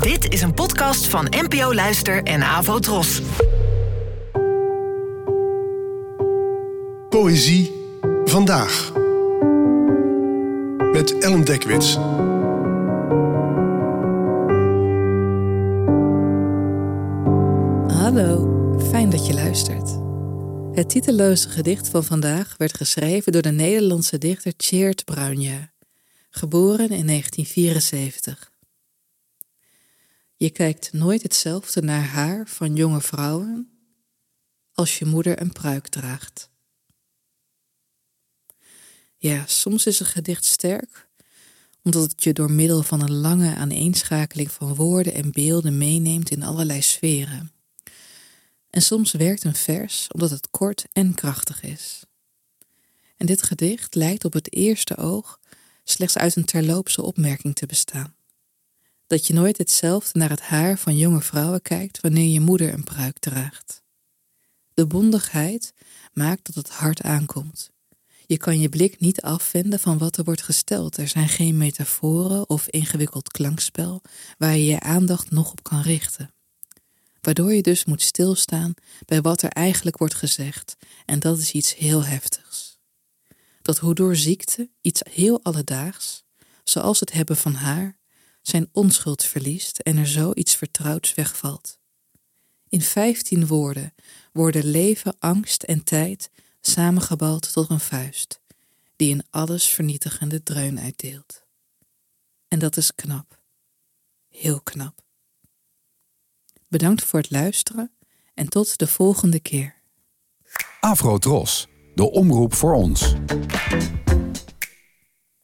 Dit is een podcast van NPO Luister en Avo Tros. Poëzie vandaag. Met Ellen Dekwits. Hallo, fijn dat je luistert. Het titelloze gedicht van vandaag werd geschreven door de Nederlandse dichter Tjeerd Bruinja, geboren in 1974. Je kijkt nooit hetzelfde naar haar van jonge vrouwen als je moeder een pruik draagt. Ja, soms is een gedicht sterk, omdat het je door middel van een lange aaneenschakeling van woorden en beelden meeneemt in allerlei sferen. En soms werkt een vers omdat het kort en krachtig is. En dit gedicht lijkt op het eerste oog slechts uit een terloopse opmerking te bestaan. Dat je nooit hetzelfde naar het haar van jonge vrouwen kijkt wanneer je moeder een pruik draagt. De bondigheid maakt dat het hard aankomt. Je kan je blik niet afwenden van wat er wordt gesteld. Er zijn geen metaforen of ingewikkeld klankspel waar je je aandacht nog op kan richten waardoor je dus moet stilstaan bij wat er eigenlijk wordt gezegd, en dat is iets heel heftigs. Dat hoe door ziekte iets heel alledaags, zoals het hebben van haar, zijn onschuld verliest en er zo iets vertrouwds wegvalt. In vijftien woorden worden leven, angst en tijd samengebald tot een vuist, die een alles vernietigende dreun uitdeelt. En dat is knap. Heel knap. Bedankt voor het luisteren en tot de volgende keer. Afro Tros, de omroep voor ons.